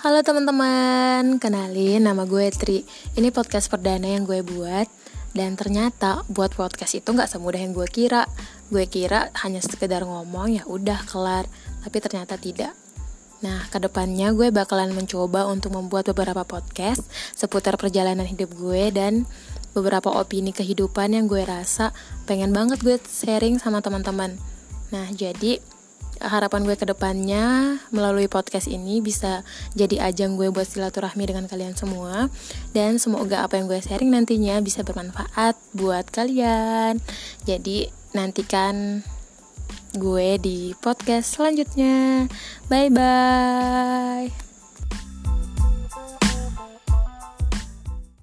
Halo teman-teman, kenalin nama gue Tri. Ini podcast perdana yang gue buat. Dan ternyata buat podcast itu nggak semudah yang gue kira. Gue kira hanya sekedar ngomong ya udah kelar, tapi ternyata tidak. Nah, ke depannya gue bakalan mencoba untuk membuat beberapa podcast seputar perjalanan hidup gue dan beberapa opini kehidupan yang gue rasa pengen banget gue sharing sama teman-teman. Nah, jadi harapan gue ke depannya melalui podcast ini bisa jadi ajang gue buat silaturahmi dengan kalian semua dan semoga apa yang gue sharing nantinya bisa bermanfaat buat kalian. Jadi nantikan gue di podcast selanjutnya. Bye bye.